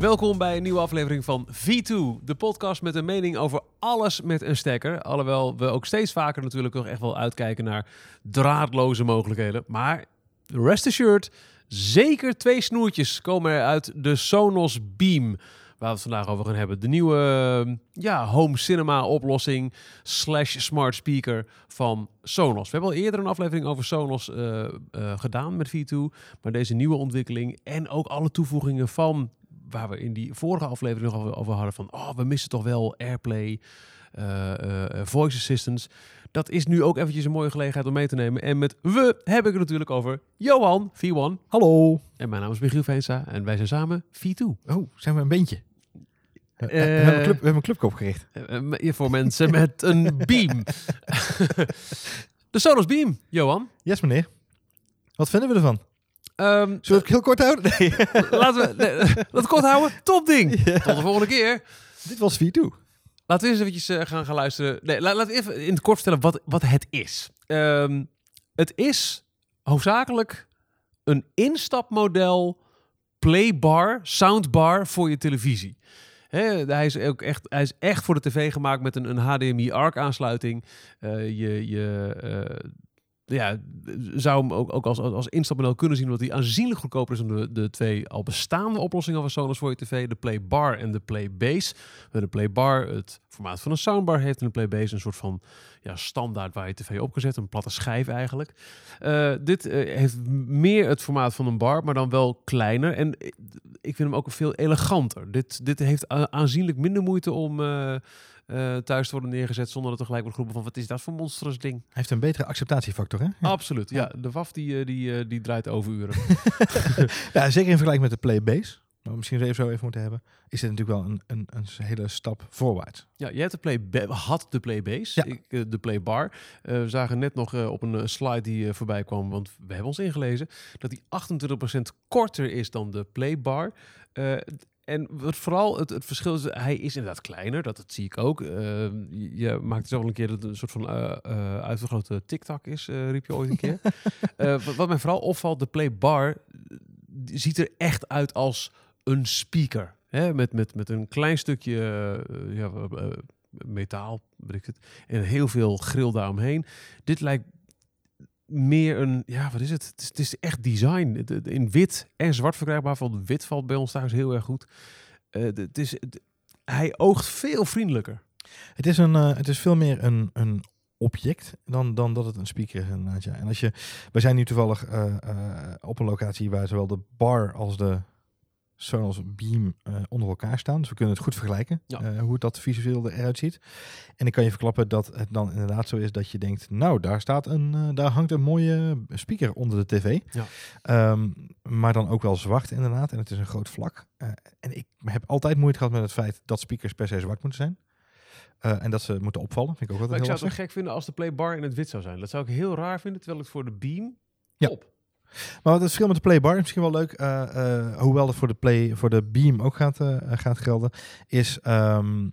Welkom bij een nieuwe aflevering van V2, de podcast met een mening over alles met een stekker. Alhoewel we ook steeds vaker natuurlijk nog echt wel uitkijken naar draadloze mogelijkheden. Maar rest assured, zeker twee snoertjes komen er uit de Sonos Beam. Waar we het vandaag over gaan hebben. De nieuwe ja, home cinema oplossing slash smart speaker van Sonos. We hebben al eerder een aflevering over Sonos eh, eh, gedaan met V2. Maar deze nieuwe ontwikkeling en ook alle toevoegingen van waar we in die vorige aflevering nog over- hadden van, oh, we missen toch wel AirPlay, eh, eh, voice assistants. Dat is nu ook eventjes een mooie gelegenheid om mee te nemen. En met we heb ik het natuurlijk over Johan, V1. Hallo. En mijn naam is Michiel Veensa en wij zijn samen V2. Oh, zijn we een beentje? We- we, Eh. hebben een club, we hebben een clubkop gericht. Eh, eh, voor mensen met een beam. De Sonos Beam, Johan. Yes, meneer. Wat vinden we ervan? Ehm, Zullen we het heel kort houden? Nee. laten we nee, kort houden. Top ding. Tot de volgende keer. Dit was V2. Laten we eens eventjes eh, gaan, gaan luisteren. Nee, la- laten we even in het kort vertellen wat, wat het is. Ehm, het is hoofdzakelijk een instapmodel playbar, soundbar voor je televisie. Hij, is ook echt, hij is echt voor de tv gemaakt met een, een HDMI ARC aansluiting. Eh, je je eh, ja, zou hem ook, ook als, als instapmodel kunnen zien, omdat hij aanzienlijk goedkoper is dan de, de twee al bestaande oplossingen van Sonos voor je tv. De Play Bar en de Play Base. De Play Bar het formaat van een soundbar heeft en de Play Base een soort van ja, standaard waar je tv op zetten. Een platte schijf eigenlijk. Eh, dit eh, heeft meer het formaat van een bar, maar dan wel kleiner. En ik- vind hem ook veel eleganter. Dit, dit heeft aanzienlijk minder moeite om eh, eh, thuis te worden neergezet zonder dat er gelijk wordt geroepen van wat is dat voor monstrous ding? Hij heeft een betere acceptatiefactor, hè? Ja. Absoluut, ja. De WAF die, eh, die, eh, die draait overuren. Ja, zeker in vergelijking met de Playbase. Maar misschien even zo even moeten hebben. Is dit natuurlijk wel een, een, een hele stap voorwaarts. Ja, jij hebt de play had de Playbase, Ja. ik, de Playbar. Eh we zagen net nog op een slide die voorbij kwam, want we hebben ons ingelezen, dat die 28% korter is dan de Playbar. En wat vooral het, het verschil is, hij is inderdaad kleiner, dat, dat zie ik ook. Eh, je, maakte zelf al een keer dat het een soort van eh eh uitvergrote TikTok is, eh, riep je ooit een keer. Wat, wat mij vooral opvalt, de Playbar ziet er echt uit als een speaker. Hè? Met, met, met een klein stukje ja, metaal, weet ik het, en heel veel grill daaromheen. Dit lijkt meer een, ja, wat is het? Het is, echt design. In wit en zwart verkrijgbaar. Van wit valt bij ons thuis heel erg goed. Eh, het- is, het- hij oogt veel vriendelijker. Het is, een, eh, het is veel meer een, een object dan, dan dat het een speaker is. En als je, wij zijn nu toevallig eh, op een locatie waar zowel de bar als de Sonos Beam eh, onder elkaar staan. Dus we kunnen het goed vergelijken Ja. eh, hoe dat visueel eruit ziet. En ik kan je verklappen dat het dan inderdaad zo is dat je denkt, nou daar staat een, eh, daar hangt een mooie speaker onder de tv. Ja. Ehm, maar dan ook wel zwart inderdaad. En het is een groot vlak. En ik heb altijd moeite gehad met het feit dat speakers per se zwart moeten zijn. En dat ze moeten opvallen. Vind ik ook Maar altijd ik heel zou het lastig. ook gek vinden als de Playbar in het wit zou zijn. Dat zou ik heel raar vinden, terwijl ik het voor de Beam Ja. op. Maar het verschil met de Playbar is misschien wel leuk, eh, eh, hoewel dat voor de, play, voor de Beam ook gaat, eh, gaat gelden, is ehm,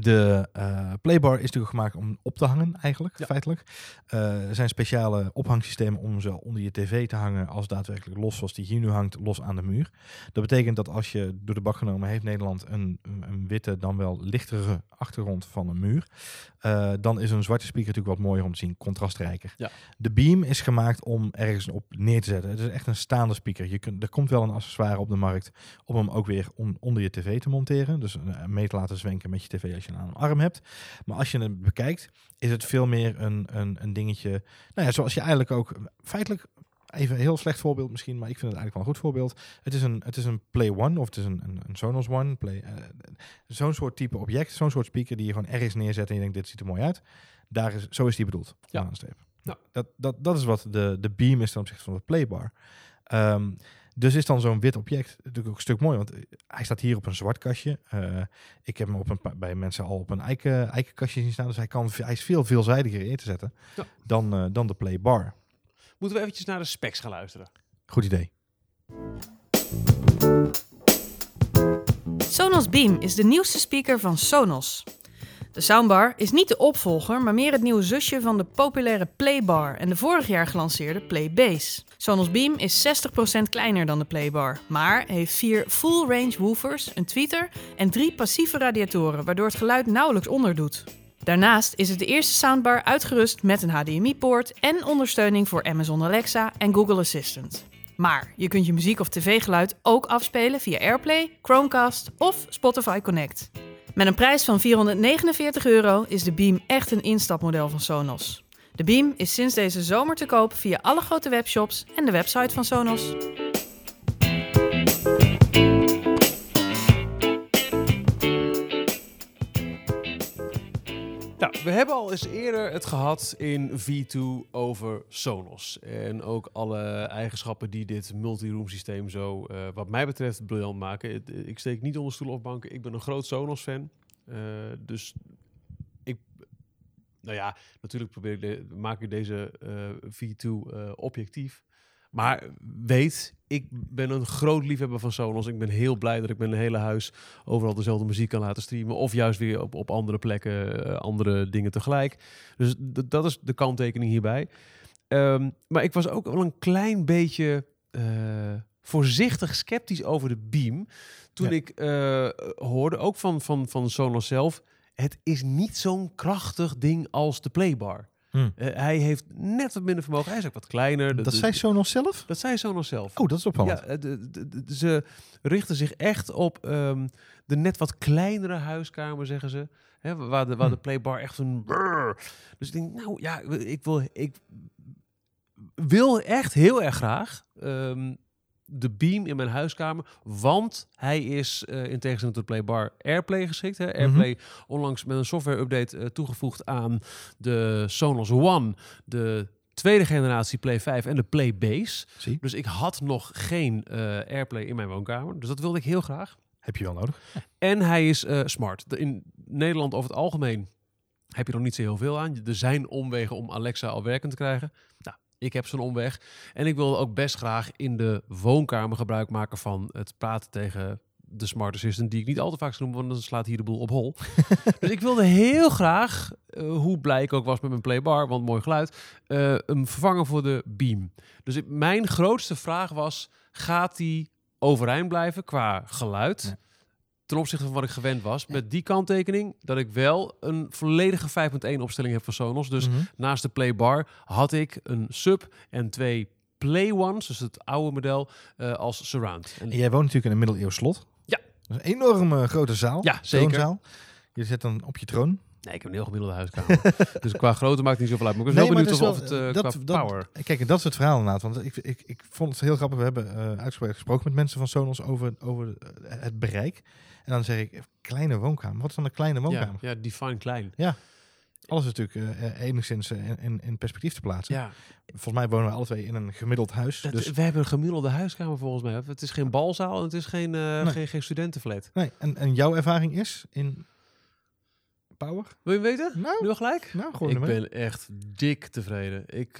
de eh, Playbar is natuurlijk gemaakt om op te hangen eigenlijk, Ja. feitelijk. Eh, er zijn speciale ophangsystemen om ze onder je tv te hangen als daadwerkelijk los, zoals die hier nu hangt, los aan de muur. Dat betekent dat als je door de bak genomen heeft Nederland een, een, witte, dan wel lichtere achtergrond van een muur, eh, dan is een zwarte speaker natuurlijk wat mooier om te zien, contrastrijker. Ja. De Beam is gemaakt om ergens op neer te zetten. Het is echt een staande speaker. Je kunt, er komt wel een accessoire op de markt om hem ook weer on- onder je tv te monteren. Dus mee te laten zwenken met je tv als je een arm hebt. Maar als je hem bekijkt, is het veel meer een, een, een dingetje. Nou ja, zoals je eigenlijk ook feitelijk. Even een heel slecht voorbeeld misschien, maar ik vind het eigenlijk wel een goed voorbeeld. Het is een, het is een Play One of het is een, een, een Sonos One. Play, eh, zo'n soort type object, zo'n soort speaker die je gewoon ergens neerzet en je denkt, dit ziet er mooi uit. Daar is, zo is die bedoeld. Ja. Aanstrepen. Ja. Dat, dat, dat is wat de, de beam is ten opzichte van de playbar. Ehm, dus is dan zo'n wit object natuurlijk ook een stuk mooi, want eh, hij staat hier op een zwart kastje. Eh, ik heb hem op een, bij mensen al op een eiken, eikenkastje zien staan, dus hij, kan, hij is veel veelzijdiger in te zetten Ja. dan, eh, dan de playbar. Moeten we eventjes naar de specs gaan luisteren. Goed idee. Sonos Beam is de nieuwste speaker van Sonos. De soundbar is niet de opvolger, maar meer het nieuwe zusje van de populaire Playbar en de vorig jaar gelanceerde Playbase. Sonos Beam is 60% kleiner dan de Playbar, maar heeft vier full-range woofers, een tweeter en drie passieve radiatoren, waardoor het geluid nauwelijks onderdoet. Daarnaast is het de eerste soundbar uitgerust met een HDMI-poort en ondersteuning voor Amazon Alexa en Google Assistant. Maar je kunt je muziek of tv-geluid ook afspelen via AirPlay, Chromecast of Spotify Connect. Met een prijs van 449 euro is de Beam echt een instapmodel van Sonos. De Beam is sinds deze zomer te koop via alle grote webshops en de website van Sonos. We hebben al eens eerder het gehad in V2 over Sonos. En ook alle eigenschappen die dit multi-room systeem zo, eh, wat mij betreft, briljant maken. Ik steek niet onder stoelen of banken. Ik ben een groot Sonos-fan. Eh, dus nou ja, natuurlijk probeer ik de, maak ik deze eh, V2 eh, objectief. Maar weet, ik ben een groot liefhebber van Sonos. Ik ben heel blij dat ik mijn hele huis overal dezelfde muziek kan laten streamen. Of juist weer op, op andere plekken eh, andere dingen tegelijk. Dus dat is de kanttekening hierbij. Ehm, maar ik was ook wel een klein beetje voorzichtig sceptisch over de Beam. Toen Ja. ik hoorde, ook van, van, van Sonos zelf... het is niet zo'n krachtig ding als de Playbar. Hmm. Eh, hij heeft net wat minder vermogen. Hij is ook wat kleiner. Dat de- zei Sonos zelf? dat zei Sonos zelf. Oh, dat is opvallend. Ja, de, de- de- ze richten zich echt op ehm, de net wat kleinere huiskamer, zeggen ze. Hè, waar de, waar de playbar echt een... brrr. Dus ik denk, nou ja, ik wil, ik wil echt heel erg graag ehm, de Beam in mijn huiskamer. Want hij is eh, in tegenstelling tot de Playbar Airplay geschikt. Hè. Airplay onlangs met een software-update eh, toegevoegd aan de Sonos One, de tweede generatie Play 5 en de Play Base. Zie, Dus ik had nog geen eh, Airplay in mijn woonkamer. Dus dat wilde ik heel graag. heb je wel nodig. En hij is smart. De- in Nederland over het algemeen heb je nog niet zo heel veel aan. Er zijn omwegen om Alexa al werkend te krijgen. Nou, ik heb zo'n omweg. En ik wilde ook best graag in de woonkamer gebruik maken van het praten tegen de smart assistant, die ik niet al te vaak zou noemen, want dan slaat hier de boel op hol. dus ik wilde heel graag, eh, hoe blij ik ook was met mijn playbar, want mooi geluid, eh hem vervangen voor de Beam. Dus ik, mijn grootste vraag was, gaat die overeind blijven qua geluid? Ja. Ten opzichte van wat ik gewend was. Met die kanttekening dat ik wel een volledige 5.1 opstelling heb van Sonos. Dus Mhm. naast de Playbar had ik een sub en twee Play Ones, dus het oude model, eh, als surround. En En jij woont natuurlijk in een middeleeuws slot. Ja. Dat is een enorme grote zaal. Ja, zeker. Troonzaal. Je zit dan op je troon. Nee, ik heb een heel gemiddelde huiskamer. dus qua grootte maakt het niet zoveel uit. Maar ik ben wel Nee, benieuwd of, het eh, dat- qua dat- power... Kijk, en dat is het verhaal inderdaad. Want ik, ik, ik vond het heel grappig. We hebben eh uitgesproken gesproken met mensen van Sonos over, over eh, het bereik. En dan zeg ik, kleine woonkamer. Wat is dan een kleine Ja, woonkamer? ja, define klein. Alles is natuurlijk eh, enigszins eh, in, in, perspectief te plaatsen. Ja, Volgens mij wonen we alle twee in een gemiddeld huis. dat- dus, we hebben een gemiddelde huiskamer volgens mij. Het is geen balzaal en het is geen, Nee. geen, geen studentenflat. nee, en, en jouw ervaring is in power? Wil je weten? Nou, Nu al gelijk? nou gooi Ik ben echt dik tevreden. Ik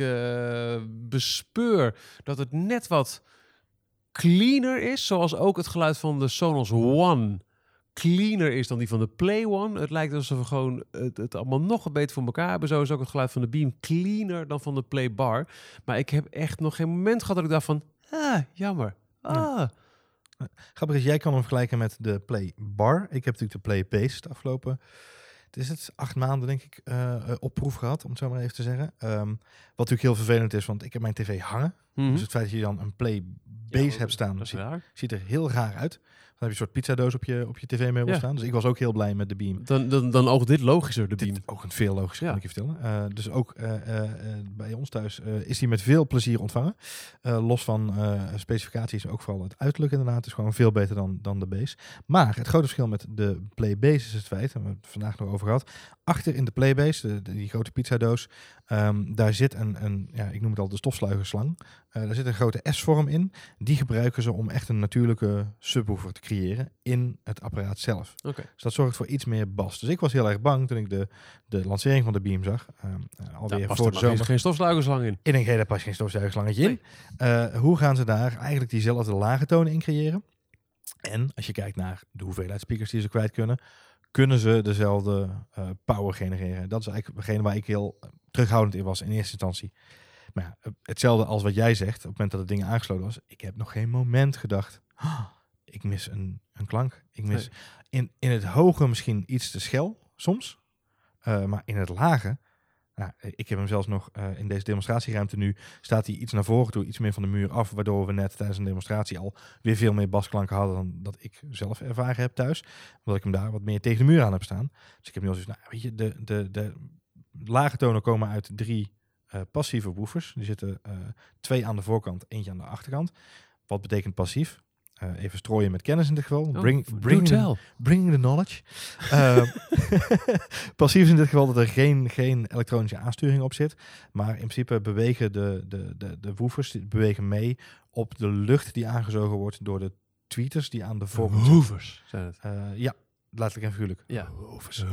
bespeur dat het net wat cleaner is, zoals ook het geluid van de Sonos One cleaner is dan die van de Play One. Het lijkt alsof we gewoon het, het allemaal nog beter voor elkaar hebben. Zo is ook het geluid van de Beam cleaner dan van de Play Bar. Maar ik heb echt nog geen moment gehad dat ik dacht van, ah, jammer. Ah, Grappig is, jij kan hem vergelijken met de Play Bar. Ik heb natuurlijk de Play Base de afgelopen, het is het, acht maanden denk ik, eh, op proef gehad, om het zo maar even te zeggen. Ehm, wat natuurlijk heel vervelend is, want ik heb mijn tv hangen. mhm. Dus het feit dat je dan een Play Ja, Base hebt staan, ziet er heel raar uit. Dan heb je een soort pizzadoos op je, op je tv-meubel Ja. staan. Dus ik was ook heel blij met de Beam. Dan, dan, dan oogt dit logischer, de Beam. Ook een veel logischer, Ja. kan ik je vertellen. Eh, dus ook eh, eh, bij ons thuis is die met veel plezier ontvangen. Los van specificaties, ook vooral het uiterlijk inderdaad. Het is gewoon veel beter dan, dan de base. Maar het grote verschil met de Playbase is het feit, en we hebben het vandaag nog over gehad. Achter in de Playbase, de, de- die grote pizzadoos, ehm, daar zit een, een, ja, ik noem het al de stofzuigerslang. Eh daar zit een grote S-vorm in. Die gebruiken ze om echt een natuurlijke subwoofer te creëren in het apparaat zelf. Oké. Dus dat zorgt voor iets meer bas. Dus ik was heel erg bang toen ik de, de lancering van de Beam zag. ehm, eh, alweer Daar past voor de zomer. geen stofzuigerslang in. Ik denk, hey, daar past geen stofzuigerslangetje in. Eh, hoe gaan ze daar eigenlijk diezelfde lage tonen in creëren? En als je kijkt naar de hoeveelheid speakers die ze kwijt kunnen, kunnen ze dezelfde eh, power genereren. Dat is eigenlijk degene waar ik heel terughoudend in was in eerste instantie. Maar ja, hetzelfde als wat jij zegt, op het moment dat het ding aangesloten was, ik heb nog geen moment gedacht, "Ah, ik mis een, een klank. Ik mis in, in het hoge misschien iets te schel, soms. Eh, maar in het lage, nou, ik heb hem zelfs nog eh, in deze demonstratieruimte nu, staat hij iets naar voren toe, iets meer van de muur af, waardoor we net tijdens een demonstratie al weer veel meer basklanken hadden dan dat ik zelf ervaren heb thuis. Omdat ik hem daar wat meer tegen de muur aan heb staan. Dus ik heb nu al zoiets, nou, weet je, de, de, de lage tonen komen uit drie eh, passieve woofers. Die zitten twee aan de voorkant, eentje aan de achterkant. Wat betekent passief? Eh, even strooien met kennis in dit geval. Oh, Bring, bring, the, bring the knowledge. Eh, passief is in dit geval dat er geen, geen elektronische aansturing op zit. Maar in principe bewegen de, de, de, de woofers bewegen mee op de lucht die aangezogen wordt door de tweeters die aan de voorkant zitten. Hoovers zijn het. Eh, ja, letterlijk en figuurlijk. Ja. Woofers.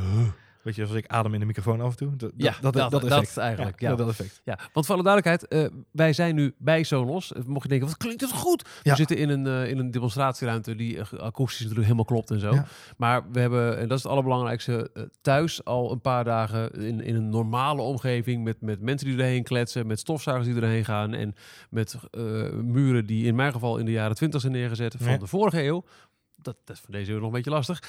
Weet je, als ik adem in de microfoon af en toe. Dat, Ja, dat- dat effect. eigenlijk, Ja, ja. dat effect. Ja, want voor alle duidelijkheid, eh, wij zijn nu bij Sonos. Eh, Mocht je denken, wat klinkt het goed? Ja. We zitten in een, eh, in een demonstratieruimte die akoestisch natuurlijk helemaal klopt en zo. Ja. Maar we hebben, en dat is het allerbelangrijkste, thuis al een paar dagen in, in een normale omgeving met, met mensen die erheen kletsen, met stofzuigers die erheen gaan en met muren die in mijn geval in de jaren twintig zijn neergezet van de vorige eeuw. Dat, dat is van deze eeuw nog een beetje lastig.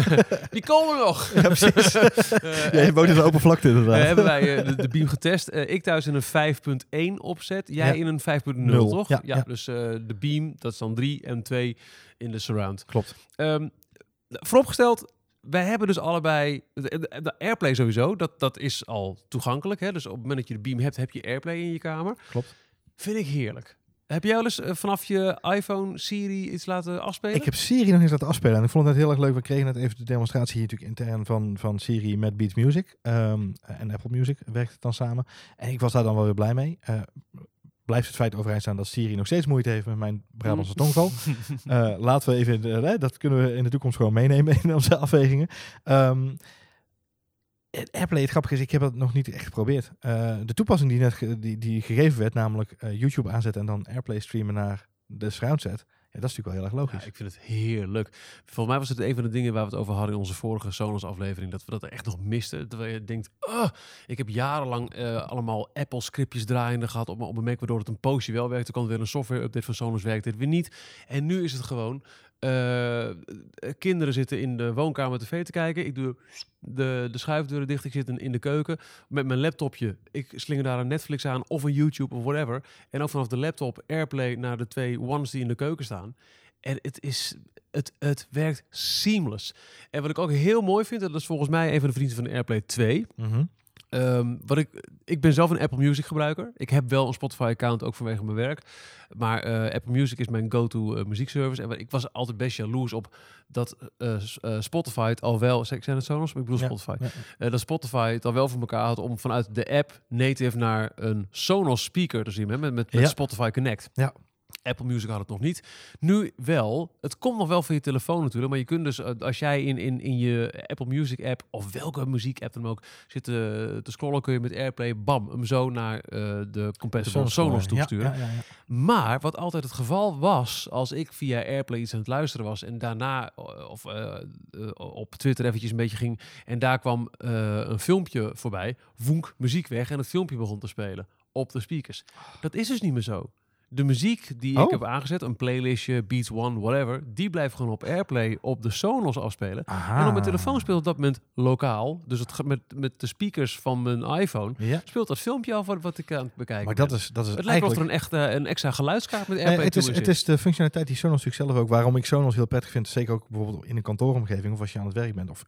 die komen nog. Ja, precies. Ja, je woont in de open vlakte inderdaad. eh, hebben wij eh, de, de beam getest. Ik thuis in een 5.1 opzet. Jij Ja. in een 5.0, Nul. toch? Ja, ja. Dus de beam, dat is dan 3 en 2 in de surround. Klopt. Ehm, vooropgesteld, wij hebben dus allebei... De Airplay sowieso, dat, dat is al toegankelijk. Hè? Dus op het moment dat je de beam hebt, heb je Airplay in je kamer. Klopt. Vind ik heerlijk. Heb jij wel eens eh, vanaf je iPhone Siri iets laten afspelen? Ik heb Siri nog eens laten afspelen. En ik vond het heel erg leuk. We kregen net even de demonstratie hier natuurlijk intern van, van Siri met Beats Music. ehm, en Apple Music werkt het dan samen. En ik was daar dan wel weer blij mee. Eh, blijft het feit overeind staan dat Siri nog steeds moeite heeft met mijn Brabantse Mm. tongval. Eh, laten we even, hè, dat kunnen we in de toekomst gewoon meenemen in onze afwegingen. Ehm het grappige is, ik heb dat nog niet echt geprobeerd. Eh, de toepassing die net die, die gegeven werd, namelijk eh, YouTube aanzetten en dan Airplay streamen naar de surround. Ja, dat is natuurlijk wel heel erg logisch. ik vind het heerlijk. Volgens mij was het een van de dingen waar we het over hadden in onze vorige Sonos aflevering. Dat we dat echt nog misten. Terwijl je denkt, ah, ik heb jarenlang eh, allemaal Apple scriptjes draaiende gehad op op mijn Mac. Waardoor het een poosje wel werkte. Toen er weer een software update van Sonos, werkte het weer niet. En nu is het gewoon, eh, eh, kinderen zitten in de woonkamer tv te kijken. Ik doe de, de schuifdeuren dicht. Ik zit in, in de keuken met mijn laptopje. Ik slinger daar een Netflix aan of een YouTube of whatever. En ook vanaf de laptop Airplay naar de twee ones die in de keuken staan. En het is, het, het werkt seamless. En wat ik ook heel mooi vind, dat is volgens mij een van de vrienden van Airplay 2. Mhm. Ehm, wat ik, ik ben zelf een Apple Music gebruiker. Ik heb wel een Spotify account ook vanwege mijn werk. Maar eh, Apple Music is mijn go-to eh, muziekservice. En ik was altijd best jaloers op dat eh, Spotify het al wel... Zijn het Sonos? Ik bedoel Ja, Spotify. ja. Dat Spotify het al wel voor elkaar had om vanuit de app native naar een Sonos speaker te zien. Hè, met, met, met Ja. Spotify Connect. Ja. Apple Music had het nog niet. Nu wel. Het komt nog wel van je telefoon natuurlijk. Maar je kunt dus, eh, als jij in, in, in je Apple Music app of welke muziek app dan ook zit eh, te scrollen, kun je met Airplay, bam, hem zo naar eh, de compatible Sonos Sonos, gewoon, toesturen. Ja, ja, ja. Maar wat altijd het geval was, als ik via Airplay iets aan het luisteren was en daarna of op Twitter eventjes een beetje ging en daar kwam een filmpje voorbij, woenk, muziek weg en het filmpje begon te spelen op de speakers. Dat is dus niet meer zo. De muziek die ik Oh. heb aangezet, een playlistje, Beats One, whatever, die blijft gewoon op Airplay op de Sonos afspelen. Aha. En op mijn telefoon speelt op dat moment lokaal, dus het gaat met, met de speakers van mijn iPhone, Ja, speelt dat filmpje af wat, wat ik aan het bekijken maar ben. dat is, dat is Het lijkt wel of er een, echte, een extra geluidskaart met Nee, Airplay het, is, het is de functionaliteit die Sonos natuurlijk zelf ook, waarom ik Sonos heel prettig vind, zeker ook bijvoorbeeld in een kantooromgeving of als je aan het werk bent of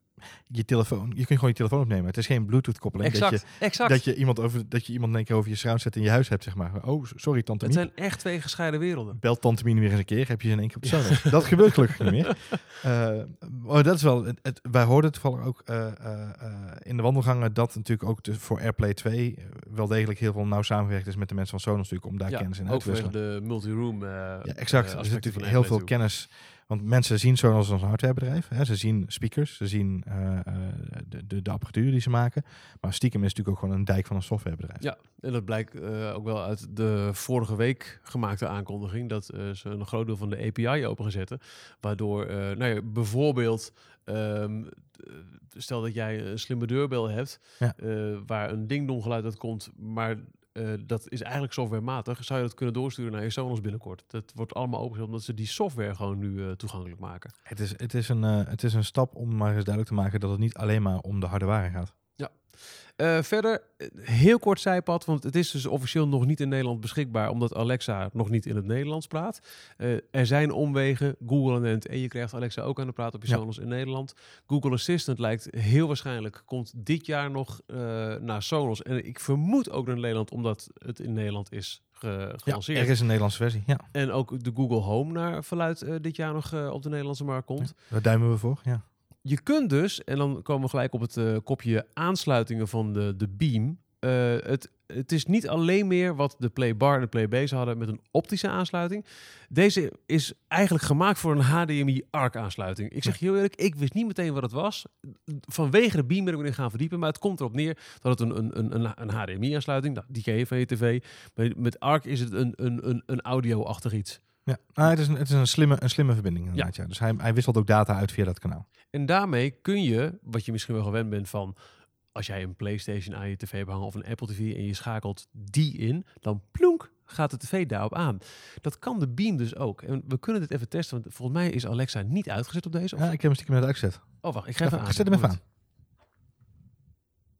je telefoon, je kunt gewoon je telefoon opnemen. Het is geen Bluetooth koppeling Exact, dat je, exact. dat je iemand over dat je iemand in één keer over je surround set in je huis hebt zeg maar. Oh, sorry tante het zijn echt twee gescheiden werelden. Belt tante Mien weer eens een keer, heb je ze in één keer op de. Dat gebeurt gelukkig niet meer. Eh, maar dat is wel, het, het- wij hoorden toevallig ook eh, eh, eh, in de wandelgangen dat natuurlijk ook de, voor Airplay 2 eh, wel degelijk heel veel nauw samengewerkt is met de mensen van Sonos natuurlijk om daar Ja, kennis in ook uit te wisselen. de multi-room. eh, Ja, exact. er zit natuurlijk heel veel toe. kennis Want mensen zien Sonos als een hardwarebedrijf. Hè. Ze zien speakers, ze zien eh, eh, de, de, de apparatuur die ze maken. Maar stiekem is het natuurlijk ook gewoon een dijk van een softwarebedrijf. Ja, en dat blijkt eh, ook wel uit de vorige week gemaakte aankondiging dat ze een groot deel van de API open gaan zetten. Waardoor, nou ja, bijvoorbeeld, ehm, eh, stel dat jij een slimme deurbel hebt, Ja. waar een ding-dong geluid uit komt, maar eh, dat is eigenlijk softwarematig, zou je dat kunnen doorsturen naar je Sonos binnenkort. Dat wordt allemaal opengezet omdat ze die software gewoon nu eh, toegankelijk maken. Het, is, het, is een, eh, het is een stap om maar eens duidelijk te maken dat het niet alleen maar om de harde ware gaat. Eh, verder, eh, heel kort zijpad, want het is dus officieel nog niet in Nederland beschikbaar, omdat Alexa nog niet in het Nederlands praat. Eh, er zijn omwegen, Google en en je krijgt Alexa ook aan de praat op je Ja. Sonos in Nederland. Google Assistant lijkt heel waarschijnlijk, komt dit jaar nog naar Sonos. En ik vermoed ook naar Nederland, omdat het in Nederland is ge Ja, gelanceerd. er is een Nederlandse versie. Ja, En ook de Google Home naar verluid dit jaar nog op de Nederlandse markt komt. daar duimen we voor. Ja. Je kunt dus, en dan komen we gelijk op het eh, kopje aansluitingen van de, de Beam. Eh, het, het is niet alleen meer wat de Play Bar en de Play Base hadden met een optische aansluiting. Deze is eigenlijk gemaakt voor een HDMI ARC aansluiting. Ik zeg heel eerlijk, ik wist niet meteen wat het was. Vanwege de Beam ben ik erin gaan verdiepen, maar het komt erop neer dat het een, een, een, een, een HDMI aansluiting, nou, die ken je van je tv. Met ARC is het een, een, een, een audio-achtig iets. Ja, nou, het is, een, het is een, slimme, een slimme verbinding inderdaad. Ja. Dus hij, hij wisselt ook data uit via dat kanaal. En daarmee kun je, wat je misschien wel gewend bent van als jij een PlayStation aan je tv hebt hangen of een Apple TV en je schakelt die in, dan plonk gaat de tv daarop aan. Dat kan de Beam dus ook. En we kunnen dit even testen, want volgens mij is Alexa niet uitgezet op deze. Of, Ja, ik heb hem stiekem net uitgezet. oh, wacht, ik ga even aan. zet hem even aan.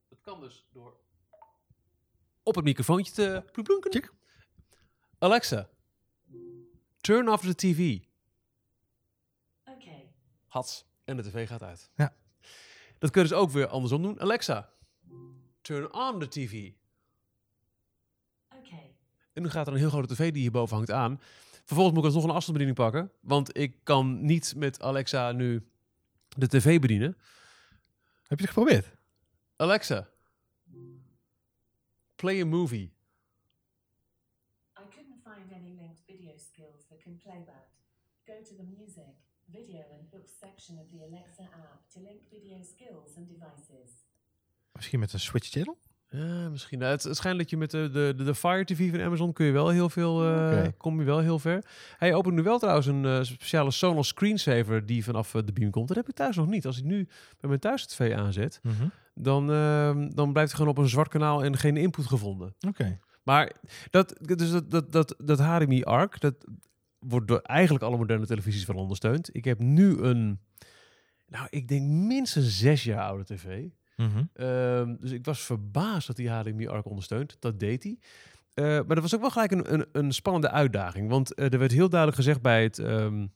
Het kan dus door op het microfoontje te ploeplonken. Check. Alexa, turn off the TV. Okay. Hats. En de tv gaat uit. Ja. Dat kunnen ze ook weer andersom doen. Alexa, turn on the TV. Okay. En nu gaat er een heel grote tv die hierboven hangt aan. Vervolgens moet ik alsnog een afstandsbediening pakken. Want ik kan niet met Alexa nu de tv bedienen. Heb je het geprobeerd? Alexa, play a movie. I couldn't find any linked video skills that can play that. Go to the music, video and books section of the Alexa app to link video skills and devices. Misschien met een switch channel? Ja, misschien. Nou, het, het schijnt dat je met de, de, de, Fire TV van Amazon kun je wel heel veel, eh, kom je wel heel ver. Hij opent nu wel trouwens een eh, speciale Sonos screensaver die vanaf eh, de beam komt. Dat heb ik thuis nog niet. Als ik nu bij mijn thuis tv aanzet, dan, ehm, dan blijft hij gewoon op een zwart kanaal en geen input gevonden. Oké. Maar dat, dus dat, dat, dat, dat HDMI ARC, dat wordt door eigenlijk alle moderne televisies wel ondersteund. Ik heb nu een, nou ik denk minstens zes jaar oude tv. Mhm. Ehm, dus ik was verbaasd dat die HDMI ARC ondersteunt. Dat deed hij. Eh, maar dat was ook wel gelijk een, een, een spannende uitdaging. Want eh, er werd heel duidelijk gezegd bij het, ehm,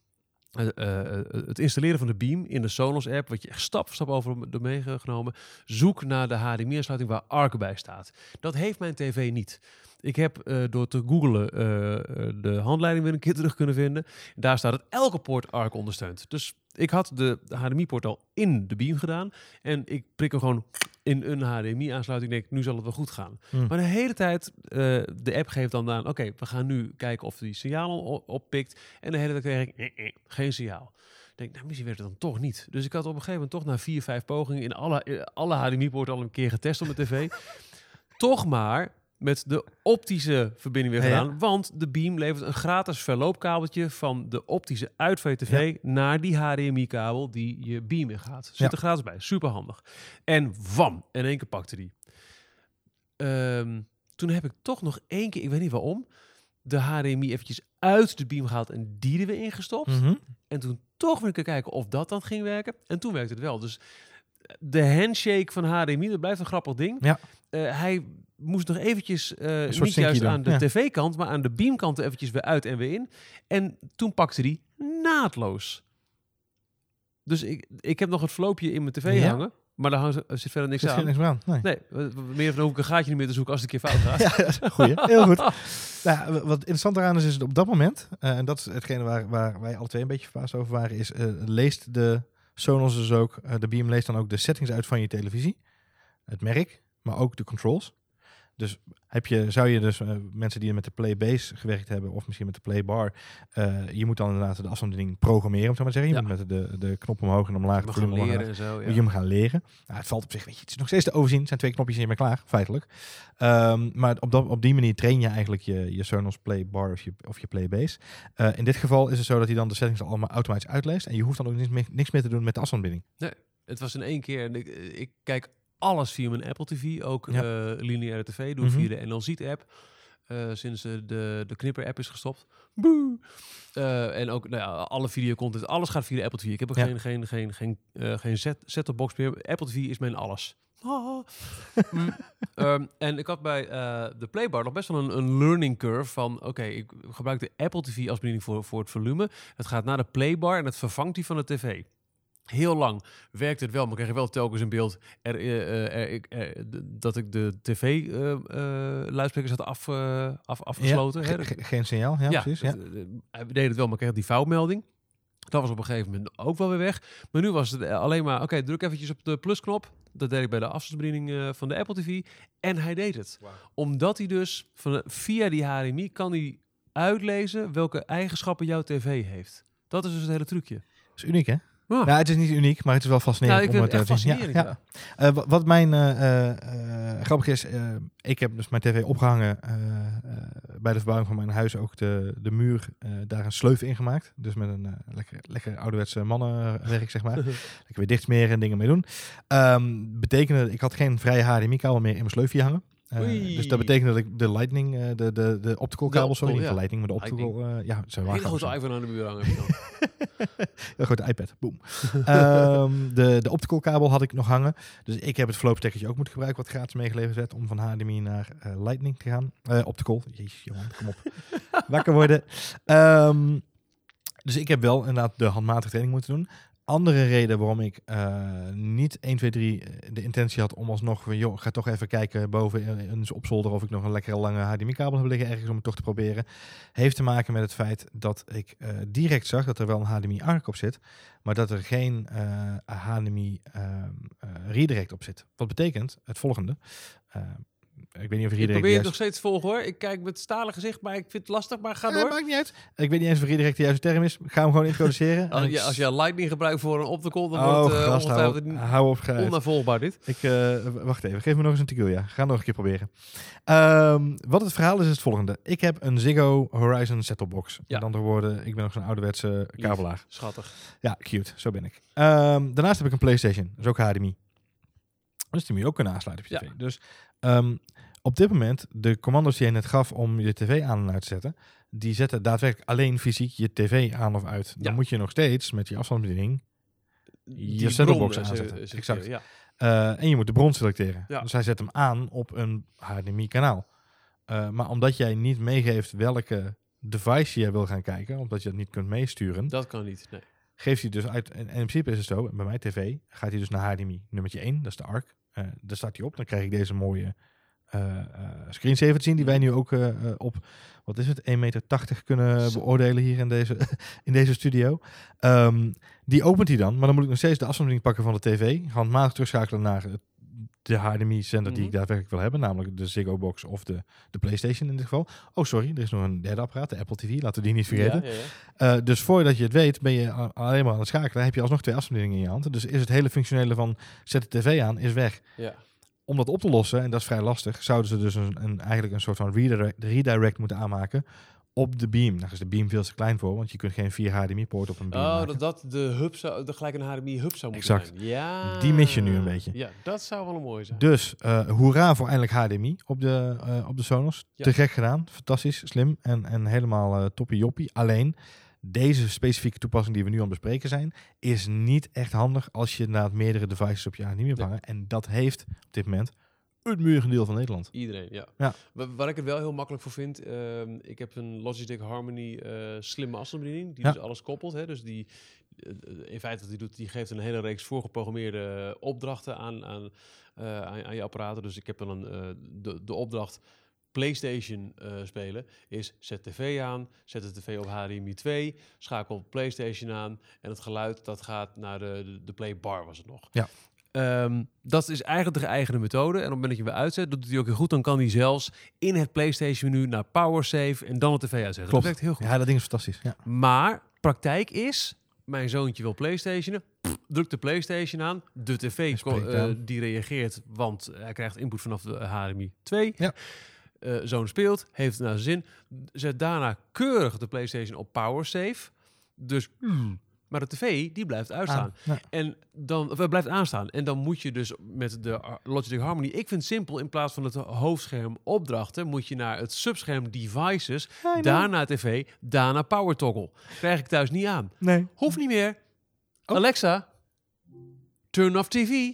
eh, het installeren van de Beam in de Sonos app, wat je echt stap voor stap over door meegenomen, zoek naar de HDMI-aansluiting waar ARC bij staat. Dat heeft mijn tv niet. Ik heb eh, door te googlen eh, eh, de handleiding weer een keer terug kunnen vinden. Daar staat dat elke poort ARC ondersteunt. Dus ik had de HDMI-poort al in de Beam gedaan. En ik prik hem gewoon in een HDMI-aansluiting. Ik denk, nu zal het wel goed gaan. Hmm. Maar de hele tijd, de app geeft dan aan... Oké, we gaan nu kijken of die signalen o- oppikt. En de hele tijd kreeg ik eh, eh, geen signaal. Ik denk, nou, misschien werkt het dan toch niet. Dus ik had op een gegeven moment toch na vier, vijf pogingen... in alle, alle HDMI-poorten al een keer getest op mijn tv. toch maar met de optische verbinding weer Ja, ja. gedaan. Want de Beam levert een gratis verloopkabeltje van de optische uit van je tv naar die HDMI-kabel die je Beam in gaat. Zit er gratis bij. Super handig. En wam, in één keer pakte die. Ehm, toen heb ik toch nog één keer, ik weet niet waarom, de HDMI eventjes uit de Beam gehaald en die er weer ingestopt. Mhm. En toen toch weer kijken of dat dan ging werken. En toen werkte het wel. Dus de handshake van HDMI, dat blijft een grappig ding. Ja. Eh, hij moest nog eventjes, eh, niet juist aan de ja. tv-kant, maar aan de beamkant eventjes weer uit en weer in. En toen pakte hij naadloos. Dus ik, ik heb nog het verloopje in mijn tv Ja. hangen, maar daar hangt- zit verder niks Zit aan. niks aan. Nee. Nee, meer van hoef ik een gaatje niet meer te zoeken als het een keer fout gaat. Ja, dat is een goeie. Heel goed. Nou, wat interessant eraan is, is het op dat moment, eh, en dat is hetgene waar, waar wij alle twee een beetje verbaasd over waren, is eh, leest de Sonos dus ook, de Beam leest dan ook de settings uit van je televisie. Het merk, maar ook de controls. Dus heb je, zou je dus eh, mensen die met de Playbase gewerkt hebben, of misschien met de Playbar, eh je moet dan inderdaad de afstandsbediening programmeren, om zo maar te zeggen. Je Ja. moet met de, de knop omhoog en omlaag. Omlaag. leren en zo. Moet je hem gaan leren. Nou, het valt op zich, weet je, het is nog steeds te overzien. Het zijn twee knopjes en je bent klaar, feitelijk. Ehm, maar op, dat, op die manier train je eigenlijk je, je Sonos Playbar of je, of je Playbase. Eh, in dit geval is het zo dat hij dan de settings allemaal automatisch uitleest. En je hoeft dan ook niks meer, niks meer te doen met de afstandsbediening. Het was in één keer. ik kijk alles via mijn Apple TV, ook Ja. eh, lineaire tv. Doe ik Mhm. via de NLZ app. eh, sinds de, de Knipper app is gestopt. Boe. Eh, en ook nou ja, alle videocontent, alles gaat via de Apple TV. Ik heb ook Ja. geen, geen, geen, geen, geen set, set-top box meer. Apple TV is mijn alles. Ah. Mm. Ehm, en ik had bij de Playbar nog best wel een, een learning curve van... oké, ik gebruik de Apple TV als bediening voor, voor het volume. Het gaat naar de Playbar en het vervangt die van de tv. Heel lang werkte het wel, maar kreeg je wel telkens in beeld er, eh, eh, er, er- dat ik de tv-luidsprekers had af, eh, af, afgesloten. Ja, hè. ge- ge- geen signaal, ja, precies. Ja. het, eh, Hij deed het wel, maar kreeg die foutmelding. Dat was op een gegeven moment ook wel weer weg. Maar nu was het eh, alleen maar, oké, druk eventjes op de plusknop. Dat deed ik bij de afstandsbediening eh, van de Apple TV. En hij deed het. Omdat hij dus van, via die HDMI kan hij uitlezen welke eigenschappen jouw tv heeft. Dat is dus het hele trucje. Dat is uniek, hè? Ah. Nou, het is niet uniek, maar het is wel fascinerend Nou, ik om het het te zien. fascinerend, Ja, Eh, wa- wat mijn eh, eh, eh, grappig is, eh, ik heb dus mijn tv opgehangen eh, eh, bij de verbouwing van mijn huis ook de, de muur eh, daar een sleuf in gemaakt. Dus met een eh, lekker, lekker ouderwetse mannenwerk, zeg maar. lekker weer dichtsmeren en dingen mee doen. Ehm betekende, ik had geen vrije HDMI-kabel meer in mijn sleufje hangen. Eh, dus dat betekende dat ik de Lightning, eh, de, de, de optical kabel, sorry, niet de ja. Lightning, maar de optical, eh, ja, zo Een waar grote kabels. iPhone aan de muur hangen. Een grote iPad, boom. Ehm, de, de optical kabel had ik nog hangen. Dus ik heb het verloopstekkertje ook moeten gebruiken, wat gratis meegeleverd werd, om van HDMI naar eh, Lightning te gaan. Eh, optical, jezus Johan, kom op. Wakker worden. Ehm, dus ik heb wel inderdaad de handmatige training moeten doen. Andere reden waarom ik eh, niet 1, 2, 3 de intentie had om alsnog, joh, ga toch even kijken boven in, in zijn opzolder of ik nog een lekkere lange HDMI-kabel heb liggen ergens om het toch te proberen, heeft te maken met het feit dat ik eh, direct zag dat er wel een HDMI-ARC op zit, maar dat er geen eh, HDMI ehm, eh, op zit. Wat betekent het volgende. Ik weet niet of Ik redirect probeer het juist- nog steeds te volgen hoor. Ik kijk met stalen gezicht, maar ik vind het lastig. Maar ga Ja, door. maakt niet uit. Ik weet niet eens of redirect de juiste term is. Ik ga hem gewoon introduceren. Als En je, ik- als je Lightning gebruikt voor een optical, dan Oh, wordt het uh, gast, hou, op, hou op. Onnavolgbaar dit. Ik, w- wacht even, geef me nog eens een tequila. Ga nog een keer proberen. Ehm, wat het verhaal is, is het volgende. Ik heb een Ziggo Horizon set-top box. Ja. Met andere woorden, ik ben nog zo'n ouderwetse kabelaar. Schattig. Ja, cute. Zo ben ik. Ehm, daarnaast heb ik een PlayStation. Dat is ook HDMI. Dus die moet je ook kunnen aansluiten op je Ja. tv. Dus ehm, op dit moment, de commando's die je net gaf om je tv aan en uit te zetten, die zetten daadwerkelijk alleen fysiek je tv aan of uit. Dan Ja. moet je nog steeds met die afstandsbediening Die je setupbox eh, aanzetten. ze- ze- Exact. Ja. Eh, en je moet de bron selecteren. Ja. Dus hij zet hem aan op een HDMI-kanaal. Eh, maar omdat jij niet meegeeft welke device je wil gaan kijken, omdat je dat niet kunt meesturen, Dat kan niet. Nee. geeft hij dus uit. En, en in principe is het zo, bij mijn tv gaat hij dus naar HDMI nummertje 1, dat is de ARC. Daar staat hij op. Dan krijg ik deze mooie eh eh screensaver te zien, die wij nu ook op, wat is het, 1,80 meter kunnen beoordelen hier in deze, in deze studio. Ehm, die opent hij dan, maar dan moet ik nog steeds de afstandsbediening pakken van de tv, handmatig terugschakelen naar het- de HDMI-zender die ik Mhm. daadwerkelijk wil hebben, namelijk de Ziggo Box of de, de PlayStation in dit geval. Oh, sorry, er is nog een derde apparaat, de Apple TV, laten we die niet vergeten. Ja, ja, ja. Eh, dus voordat je het weet, ben je alleen maar aan het schakelen. Heb je alsnog twee afstandsbedieningen in je hand. Dus is het hele functionele van zet de tv aan, is weg. Ja. Om dat op te lossen, en dat is vrij lastig, zouden ze dus een, een, eigenlijk een soort van redirect, redirect moeten aanmaken op de beam. Nou is de beam veel te klein voor, want je kunt geen 4 HDMI-poort op een beam Oh, maken. dat, dat de hub zou, de gelijk een HDMI-hub zou moeten Exact. zijn. Ja. Die mis je nu een beetje. Ja, dat zou wel een mooie zijn. Dus eh hoera voor eindelijk HDMI op de, eh, op de Sonos. Ja. Te gek gedaan. Fantastisch, slim en, en helemaal eh toppie joppie. Alleen, deze specifieke toepassing die we nu aan het bespreken zijn, is niet echt handig als je na meerdere devices op je HDMI hebt Nee. hangen. En dat heeft op dit moment het van Nederland. Iedereen, ja. Ja. Wa- Waar ik het wel heel makkelijk voor vind, ehm, ik heb een Logitech Harmony eh, slimme afstandsbediening, die Ja. dus alles koppelt. Hè? Dus die, eh, in feite wat die doet, die geeft een hele reeks voorgeprogrammeerde opdrachten aan, aan, eh, aan, aan je apparaten. Dus ik heb dan een, de, de opdracht PlayStation spelen is zet tv aan, zet de tv op HDMI 2, schakel PlayStation aan en het geluid dat gaat naar de, de, de playbar was het nog. Ja. Ehm, dat is eigenlijk de geëigende methode. En op het moment dat je weer uitzet, dat doet hij ook heel goed. Dan kan hij zelfs in het PlayStation menu naar Power Save en dan de tv uitzetten. Klopt. Dat werkt heel goed. Ja, dat ding is fantastisch. Ja. Maar praktijk is, mijn zoontje wil PlayStationen, pff, drukt de PlayStation aan, de tv eh, die reageert, want hij krijgt input vanaf de HDMI 2. Ja. Eh, zoon speelt, heeft het naar zijn zin, zet daarna keurig de PlayStation op Power Save. Dus, maar de tv die blijft uitstaan. Aan. Ja. En dan of, eh, blijft aanstaan. En dan moet je dus met de uh, Logitech Harmony. Ik vind het simpel. In plaats van het hoofdscherm opdrachten, moet je naar het subscherm devices. daarna tv, daarna power toggle. Krijg ik thuis niet aan. Nee. Hoeft niet meer. Oh. Alexa, turn off TV.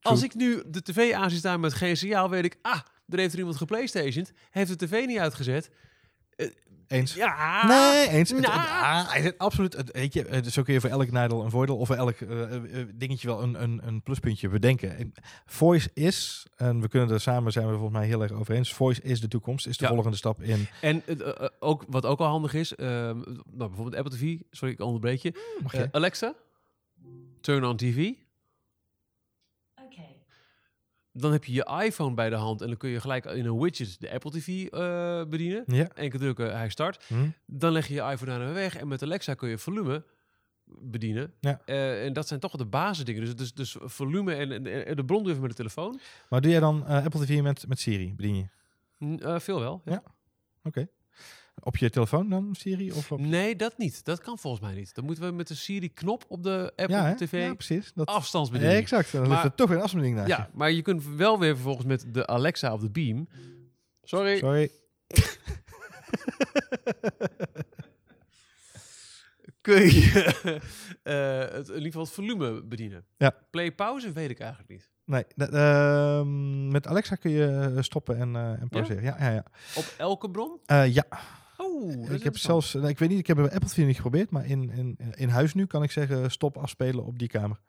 Als ik nu de tv aan zie staan met geen signaal, weet ik, ah, er heeft er iemand geplaystationed, heeft de tv niet uitgezet. Eens. Ja. Nee, eens. Het- het- hij zit absoluut. het- Weet je, het- zo kun je voor elk nadeel een voordeel of voor elk eh, eh, eh, dingetje wel een, een, een pluspuntje bedenken. En Voice is, en we kunnen er samen zijn we er volgens mij heel erg over eens. Voice is de toekomst, is de Ja. volgende stap in. En ook, wat ook al handig is, ehm, nou, bijvoorbeeld Apple TV, sorry, ik onderbreek je. Mag je? Alexa, turn on TV. Dan heb je je iPhone bij de hand en dan kun je gelijk in een widget de Apple TV eh, bedienen. ja. Keer drukken, hij start. Hm. Dan leg je je iPhone daarna weg en met Alexa kun je volume bedienen. Ja. Eh, en dat zijn toch de basisdingen. Dus, dus, dus volume en, en, en de bron even met de telefoon. Maar doe jij dan eh, Apple TV met, met Siri? Bedien je? Veel wel. ja. Ja. Oké. Op je telefoon dan Siri? Of op... Nee, dat niet. Dat kan volgens mij niet. Dan moeten we met de Siri-knop op de Apple ja? TV ja, precies. Dat... afstandsbediening. exact. Dan Maar- er toch weer een afstandsbediening naast Ja, maar je kunt wel weer vervolgens met de Alexa of de Beam. Sorry. Sorry. Kun je eh, het, in ieder geval het volume bedienen. Ja. Play pauze weet ik eigenlijk niet. Nee, ehm, met Alexa kun je stoppen en, eh en pauzeren. Ja, ja, ja. Op elke bron? Eh, ja. Oh, ik heb zelfs, nou, ik weet niet, ik heb bij Apple TV niet geprobeerd, maar in, in, in huis nu kan ik zeggen stop afspelen op die kamer.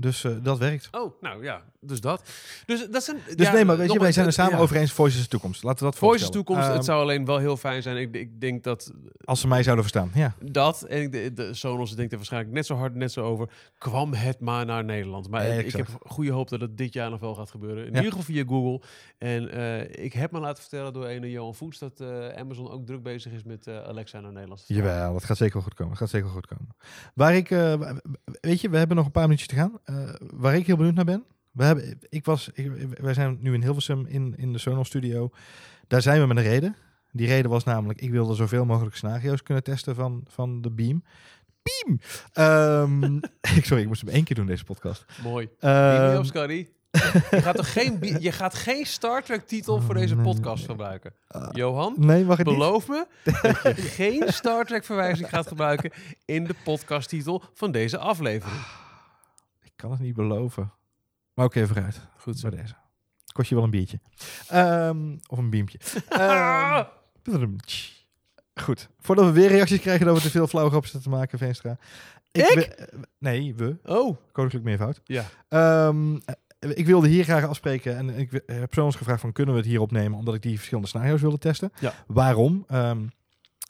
Dus eh, dat werkt. Oh, nou ja, dus dat. Dus dat zijn. Dus ja, nee, maar weet je, wij zijn er samen ja. over eens. Voice is de toekomst. Laten we dat Voice is voorstellen. toekomst. Ehm, het zou alleen wel heel fijn zijn. Ik, ik denk dat Als ze mij zouden verstaan, ja. dat en ik, de, de Sonos denkt er waarschijnlijk net zo hard, net zo over. Kwam het maar naar Nederland. Maar ik heb goede hoop dat het dit jaar nog wel gaat gebeuren. In Ja. ieder geval via Google. En eh, ik heb me laten vertellen door een Johan Voets dat eh, Amazon ook druk bezig is met Alexa naar Nederland. Jawel, dat gaat zeker goed komen. Dat gaat zeker goed komen. Waar ik, weet je, we hebben nog een paar minuutjes te gaan. Eh, waar ik heel benieuwd naar ben. We hebben, ik was, ik, wij zijn nu in Hilversum in, in de Sonos studio. Daar zijn we met een reden. Die reden was namelijk, ik wilde zoveel mogelijk scenario's kunnen testen van, van de Beam. Beam! Ehm, ik, sorry, ik moest hem één keer doen deze podcast. Mooi. Um, Scotty. je, gaat toch geen, je gaat geen Star Trek titel voor deze Nee. podcast gebruiken. Ah. Johan, nee, mag niet? beloof me dat je geen Star Trek verwijzing gaat gebruiken in de podcasttitel van deze aflevering. Ik kan het niet beloven. Maar oké, vooruit. Goed zo. Bij deze. Kost je wel een biertje. Ehm, of een beampje. Ehm, Goed. Voordat we weer reacties krijgen dat we te veel flauwe grapjes zitten te maken, Veenstra. Ik? eh, nee, we. Oh, Koninklijk meervoud. ja. Ehm, eh, ik wilde hier graag afspreken en ik heb zo eens gevraagd van kunnen we het hier opnemen omdat ik die verschillende scenario's wilde testen. Ja. Waarom?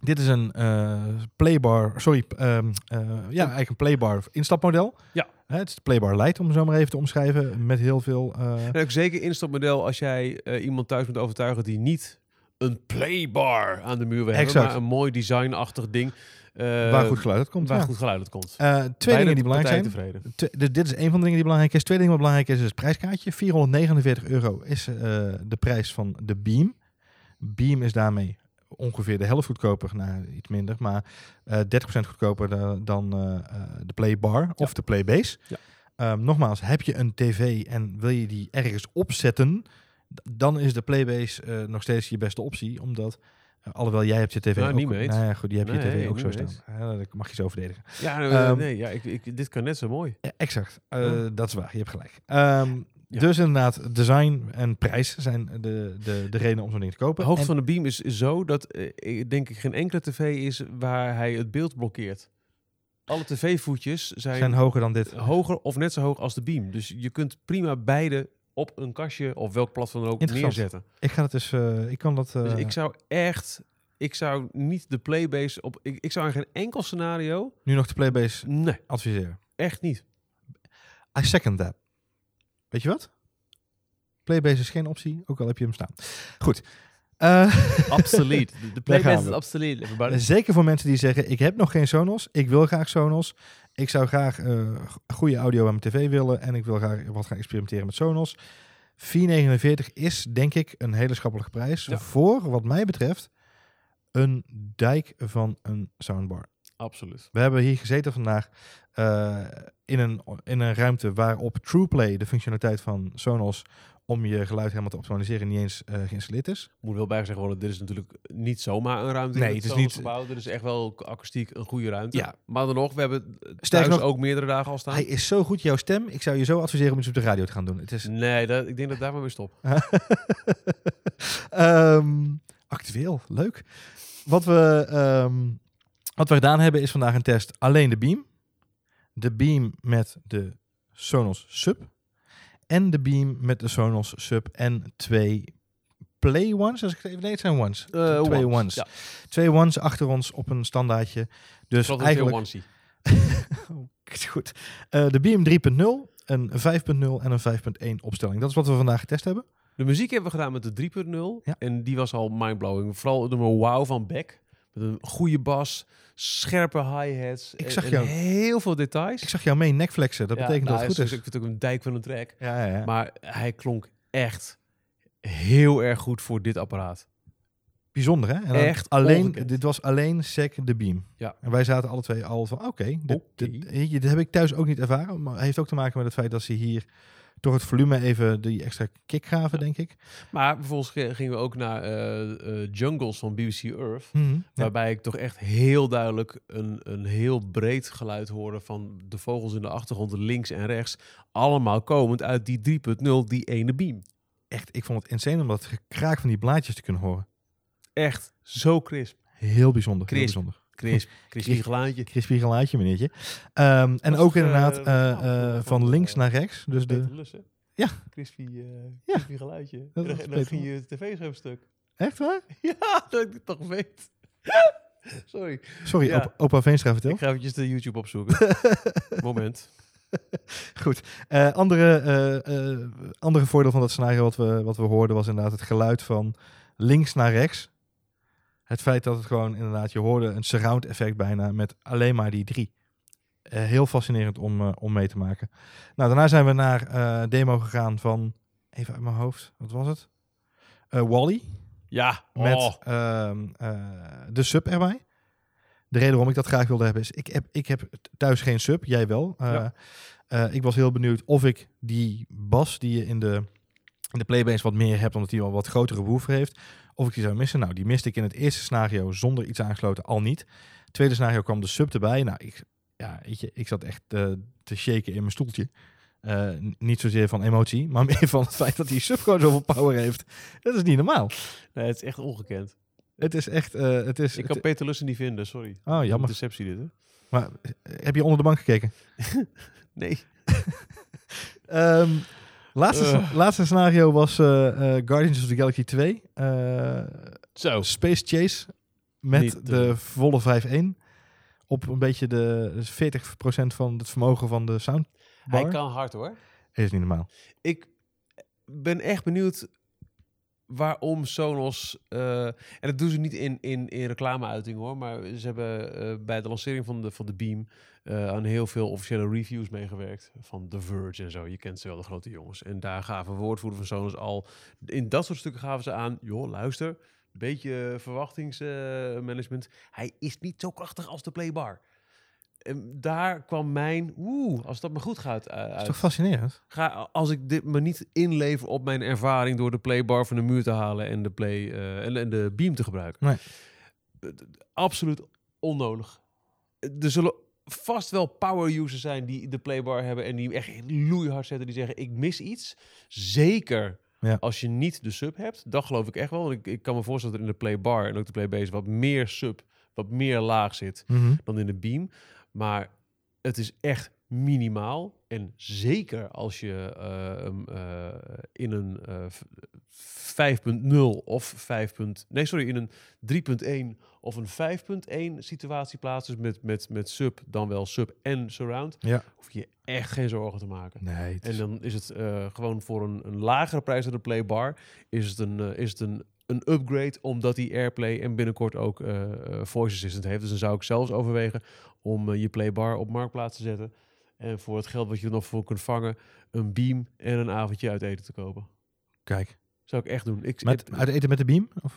Dit is een eh, playbar, sorry, ehm, eh, ja, eigenlijk een playbar instapmodel. Ja. Hè, het is de playbar light, om het zo maar even te omschrijven, met heel veel... eh, En ook zeker instapmodel als jij iemand thuis moet overtuigen die niet een playbar aan de muur wil hebben, maar een mooi designachtig ding. waar goed geluid uit komt. waar ja. goed geluid uit komt. Twee dingen die belangrijk zijn. tevreden. De- dit is een van de dingen die belangrijk is. Twee dingen wat belangrijk is, is het prijskaartje. 449 euro is de prijs van de Beam. Beam is daarmee ongeveer de helft goedkoper, nou iets minder, maar eh 30% goedkoper da- dan eh, eh, de Playbar of de Playbase. Ja. Ehm, nogmaals, heb je een tv en wil je die ergens opzetten, dan is de Playbase eh, nog steeds je beste optie, omdat eh, alhoewel jij hebt je tv Nou, ook, niet mee nou ja, goed, die heb je Nee, tv ook zo staan. Ja, dat mag je zo verdedigen. Ja, eh, Ehm, nee, ja ik, ik, dit kan net zo mooi. Ja, exact. Eh. Dat is waar, je hebt gelijk. Ehm, Ja. Dus inderdaad, design en prijs zijn de, de, de redenen om zo'n ding te kopen. De hoogte En- van de beam is zo dat eh, ik denk ik geen enkele tv is waar hij het beeld blokkeert. Alle tv-voetjes zijn, zijn hoger dan dit. hoger of net zo hoog als de beam. Dus je kunt prima beide op een kastje of welk platform dan ook neerzetten. Ik ga het dus, eh, ik kan dat. eh, Dus ik zou echt Ik zou niet de playbase op... Ik, ik zou in geen enkel scenario... Nu nog de Playbase Nee, adviseren. echt niet. I second that. Weet je wat? Playbase is geen optie, ook al heb je hem staan. Goed. Eh, Absoluut. De, playbase is absoluut. zeker voor mensen die zeggen, ik heb nog geen Sonos. Ik wil graag Sonos. Ik zou graag eh, goede audio aan mijn tv willen. En ik wil graag wat gaan experimenteren met Sonos. 4,49 is denk ik een hele schappelijke prijs. Ja. Voor, wat mij betreft, een dijk van een soundbar. Absoluut. We hebben hier gezeten vandaag eh, in, een, in een ruimte waarop TruePlay, de functionaliteit van Sonos, om je geluid helemaal te optimaliseren, niet eens eh, geïnstalleerd is. Moet wel bijgezegd worden, dit is natuurlijk niet zomaar een ruimte. Nee, in het is niet- gebouw. Dit is echt wel akoestiek een goede ruimte. Ja. Maar dan nog, we hebben thuis Sterker nog, ook meerdere dagen al staan. Hij is zo goed, jouw stem. Ik zou je zo adviseren om iets op de radio te gaan doen. Het is Nee, dat, ik denk dat daar maar weer stop. Ehm, actueel, leuk. Wat we, ehm, wat we gedaan hebben is vandaag een test alleen de Beam. De Beam met de Sonos Sub. En de Beam met de Sonos Sub en twee Play Ones. Als ik het even nee, het zijn Ones. Eh, twee ones, Ones. ja. Twee Ones achter ons op een standaardje. Dus eigenlijk... Oh, goed. Eh, de Beam 3.0, een 5.0 en een 5.1 opstelling. Dat is wat we vandaag getest hebben. De muziek hebben we gedaan met de 3.0. Ja. En die was al mindblowing. Vooral door mijn wow van Beck. Een goede bas, scherpe hi-hats. Ik en- zag en jou- heel veel details. Ik zag jou mee nekflexen. Dat Ja, betekent nou, dat het hij goed is. Ik vind het ook een dijk van een track. Ja, ja, ja. Maar hij klonk echt heel erg goed voor dit apparaat. Bijzonder, hè? En Echt alleen, ongekend. dit was alleen sec de beam. Ja. En wij zaten alle twee al van, oké, dit, Oké. dit, dit, dit heb ik thuis ook niet ervaren. Maar het heeft ook te maken met het feit dat ze hier door het volume even die extra kick gaven, denk ik. Maar vervolgens ge- gingen we ook naar eh, eh, Jungles van BBC Earth. Mhm. Waarbij ik toch echt heel duidelijk een, een heel breed geluid hoorde van de vogels in de achtergrond, links en rechts. Allemaal komend uit die 3.0, die ene beam. Echt, ik vond het insane om dat gekraak van die blaadjes te kunnen horen. Echt zo crisp. Heel bijzonder. Heel Crisp. bijzonder. Crisp, crispy Crisp. geluidje. Crispy geluidje, meneertje. Ehm, en ook eh, inderdaad eh, eh, van, links naar rechts. Dus de... Lussen. Ja. Crispy, Ja. crispy geluidje. Dat en dan, ging je tv-scherm stuk. Echt waar? Ja, dat ik het toch weet. Sorry. Sorry, Ja. opa, opa Veenstra vertel. Ik ga eventjes de YouTube opzoeken. Moment. Goed. Eh, andere, andere voordeel van dat scenario wat we, wat we hoorden was inderdaad het geluid van links naar rechts. Het feit dat het gewoon inderdaad, je hoorde een surround effect bijna met alleen maar die drie. Eh, heel fascinerend om, eh, om mee te maken. Nou, daarna zijn we naar eh, demo gegaan van, even uit mijn hoofd, wat was het? Wally Ja. met oh. ehm, eh, de sub erbij. De reden waarom ik dat graag wilde hebben is, ik heb, ik heb thuis geen sub, jij wel. Ja. ik was heel benieuwd of ik die bas die je in de, de playbase wat meer hebt, omdat die wel wat grotere woofer heeft, of ik die zou missen. Nou, die miste ik in het eerste scenario zonder iets aangesloten al niet. Tweede scenario kwam de sub erbij. Nou, ik, ja, weet je, ik zat echt eh, te shaken in mijn stoeltje. Eh, niet zozeer van emotie, maar meer van het feit dat die sub gewoon zoveel power heeft. Dat is niet normaal. Nee, het is echt ongekend. Het is echt, eh, het is... Ik het- kan Peter Lussen niet vinden, sorry. oh, jammer. Deceptie dit, hè? Maar heb je onder de bank gekeken? Nee. Ehm, laatste, Eh. laatste scenario was eh, eh, Guardians of the Galaxy 2. eh, Zo. Space Chase met Niet de volle 5.1. Op een beetje de dus 40% van het vermogen van de soundbar. Hij kan hard, hoor. Is niet normaal. Ik ben echt benieuwd waarom Sonos... eh, en dat doen ze niet in, in, in reclameuiting hoor, maar ze hebben eh, bij de lancering van de, van de Beam eh, aan heel veel officiële reviews meegewerkt. Van The Verge en zo. Je kent ze wel, de grote jongens. En daar gaven woordvoerder van Sonos al... In dat soort stukken gaven ze aan... joh, luister, beetje verwachtingsmanagement. Hij is niet zo krachtig als de Playbar. Daar kwam mijn... Oeh, als dat maar goed gaat eh, Dat is uit. toch fascinerend? Ga, als ik dit me niet inlever op mijn ervaring door de playbar van de muur te halen en de, play, eh, en, en de beam te gebruiken. Nee. Eh, Absoluut onnodig. Er zullen vast wel power users zijn die de playbar hebben en die echt loeihard zetten. Die zeggen, ik mis iets. Zeker Ja. als je niet de sub hebt. Dat geloof ik echt wel. Want ik, ik kan me voorstellen dat in de playbar en ook de playbase wat meer sub, wat meer laag zit Mhm. dan in de beam. Maar het is echt minimaal. En zeker als je eh, eh, in een eh, v- 5.0 of 5. Nee, sorry, in een 3.1 of een 5.1 situatie plaatst, dus met, met, met sub, dan wel sub en surround, Ja. hoef je je echt geen zorgen te maken. Nee, En dan is het eh, gewoon voor een, een lagere prijs dan de Playbar, is het een, eh, is het een, een upgrade, omdat die Airplay en binnenkort ook eh, eh, Voice Assistant heeft. Dus dan zou ik zelfs overwegen om eh, je Playbar op Marktplaats te zetten. En voor het geld wat je er nog voor kunt vangen, een beam en een avondje uit eten te kopen. Kijk, Zou ik echt doen. Ik, met, uit eten met de beam? Of?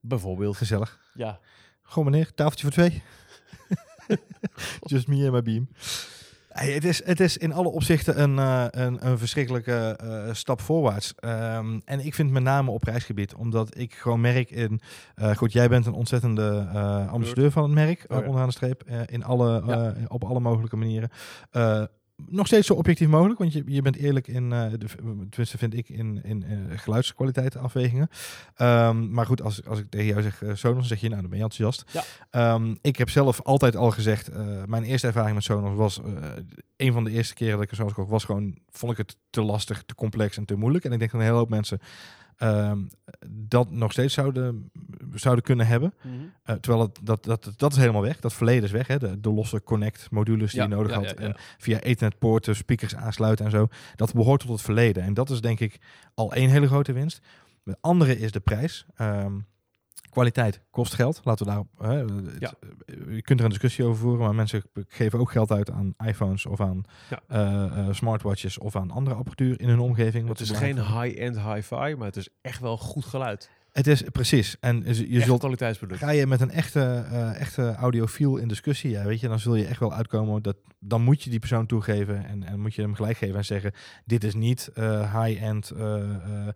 bijvoorbeeld. Gezellig. Ja. Gewoon meneer, tafeltje voor twee. Just me and my beam. Hey, het, is, het is in alle opzichten een, eh, een, een verschrikkelijke eh, stap voorwaarts. Ehm, en ik vind met name op prijsgebied, omdat ik gewoon merk in... eh, goed, jij bent een ontzettende ambassadeur van het merk, Oh ja. onderaan de streep, in alle, Ja. op alle mogelijke manieren. Nog steeds zo objectief mogelijk, want je, je bent eerlijk in, eh, de, tenminste vind ik, in, in eh, geluidskwaliteit afwegingen. Ehm, maar goed, als, als ik tegen jou zeg eh, Sonos, dan zeg je, nou, dan ben je enthousiast. Ja. Ehm, ik heb zelf altijd al gezegd, mijn eerste ervaring met Sonos was, een van de eerste keren dat ik een Sonos kocht, was gewoon, vond ik het te lastig, te complex en te moeilijk. En ik denk dat een hele hoop mensen ehm, dat nog steeds zouden, zouden kunnen hebben. Eh, terwijl het, dat, dat, dat is helemaal weg. Dat verleden is weg. Hè? De, de losse connect modules die Ja, je nodig ja, had. ja. En via ethernet poorten, speakers aansluiten en zo. Dat behoort tot het verleden. En dat is denk ik al één hele grote winst. De andere is de prijs. Ehm, kwaliteit kost geld. Laten we daarop. hè, het- Ja. Je kunt er een discussie over voeren, maar mensen geven ook geld uit aan iPhones of aan Ja. eh, eh, smartwatches of aan andere apparatuur in hun omgeving. wat Het is geen high-end hi-fi, maar het is echt wel goed geluid. Het is precies. En je Echt zult kwaliteitsproduct. Ga je met een echte, eh, echte audiofiel in discussie, ja, weet je, dan zul je echt wel uitkomen. Dat, dan moet je die persoon toegeven en, en moet je hem gelijk geven en zeggen: Dit is niet eh, high-end, eh,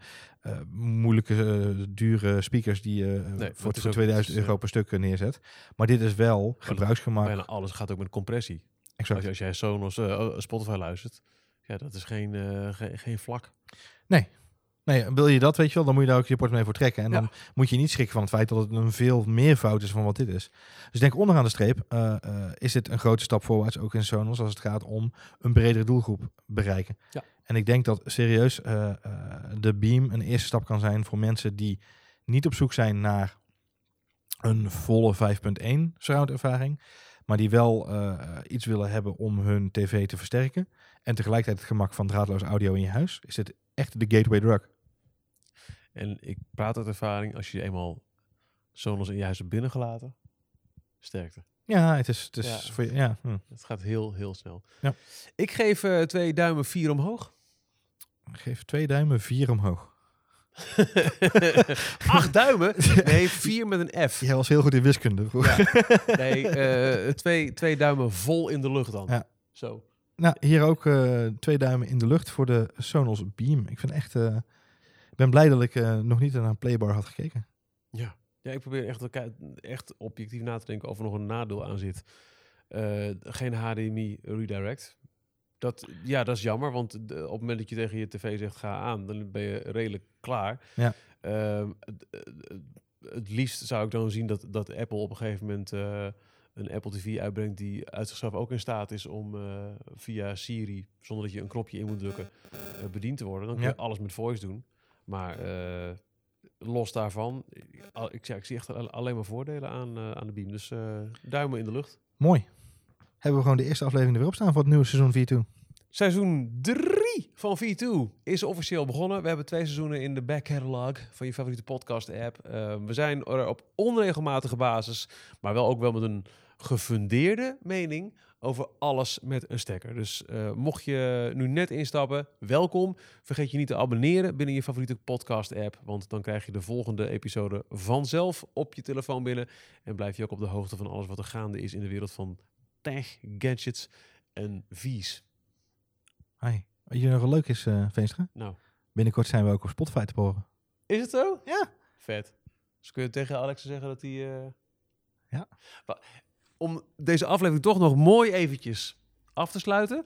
moeilijke, dure speakers die je voor, is voor ook- 2000 het is, euro per stuk neerzet. Maar dit is wel gebruiksgemak. Bijna alles gaat ook met compressie. Exact. Als, je, als jij Sonos eh, Spotify luistert, ja, dat is geen, geen, geen vlak. Nee, wil je dat, weet je wel, dan moet je daar ook je portemonnee voor trekken. En Ja. dan moet je niet schrikken van het feit dat het een veel meer fout is van wat dit is. Dus ik denk onderaan de streep eh, eh, is dit een grote stap voorwaarts, ook in Sonos, als het gaat om een bredere doelgroep bereiken. Ja. En ik denk dat serieus eh, de Beam een eerste stap kan zijn voor mensen die niet op zoek zijn naar een volle 5.1 surround ervaring, maar die wel iets willen hebben om hun tv te versterken. En tegelijkertijd het gemak van draadloos audio in je huis. Is dit echt de gateway drug? En ik praat uit ervaring, als je eenmaal Sonos in je huis hebt binnengelaten, sterkte. Ja, het is, het is Ja. voor je, ja. hm. Het gaat heel, heel snel. Ja. Ik geef eh, twee duimen vier omhoog. Geef twee duimen, vier omhoog. Acht duimen? Nee, vier met een F. Jij was heel goed in wiskunde. Ja. Nee, eh, twee, twee duimen vol in de lucht dan. Ja. Zo. Nou, hier ook eh, twee duimen in de lucht voor de Sonos Beam. Ik vind echt, ik ben blij dat ik eh, nog niet naar een playbar had gekeken. Ja. ja, ik probeer echt, echt objectief na te denken of er nog een nadeel aan zit. Eh, geen HDMI redirect. Dat, ja, dat is jammer, want de- op het moment dat je tegen je tv zegt ga aan, dan ben je redelijk klaar. Ja. Ehm, het- het- liefst zou ik dan zien dat, dat Apple op een gegeven moment eh, een Apple TV uitbrengt die uit zichzelf ook in staat is om eh, via Siri, zonder dat je een knopje in moet drukken, eh, bediend te worden. Dan kun je Ja. alles met voice doen. Maar eh, los daarvan, ik, ja, ik zie echt al- alleen maar voordelen aan, eh, aan de beam. Dus eh, duimen in de lucht. Mooi. Hebben we gewoon de eerste aflevering er weer op staan voor het nieuwe seizoen 4 Seizoen 3 van V2 is officieel begonnen. We hebben twee seizoenen in de back catalog van je favoriete podcast app. We zijn er op onregelmatige basis, maar wel ook wel met een gefundeerde mening over alles met een stekker. Dus eh, mocht je nu net instappen, welkom. Vergeet je niet te abonneren binnen je favoriete podcast app, want dan krijg je de volgende episode vanzelf op je telefoon binnen en blijf je ook op de hoogte van alles wat er gaande is in de wereld van tech, gadgets en V's. Hi. Wat hier nog leuk is, Veenstra. Nou, Binnenkort zijn we ook op Spotify te horen. is het zo? Ja. Vet. Dus kun je tegen Alex zeggen dat hij... eh, Ja. Om deze aflevering toch nog mooi eventjes af te sluiten.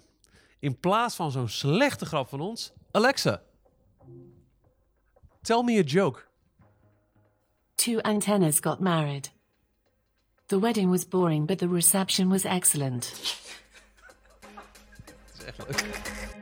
In plaats van zo'n slechte grap van ons. Alexa. Tell me a joke. Two antennas got married. The wedding was boring, but the reception was excellent. Dat is echt leuk.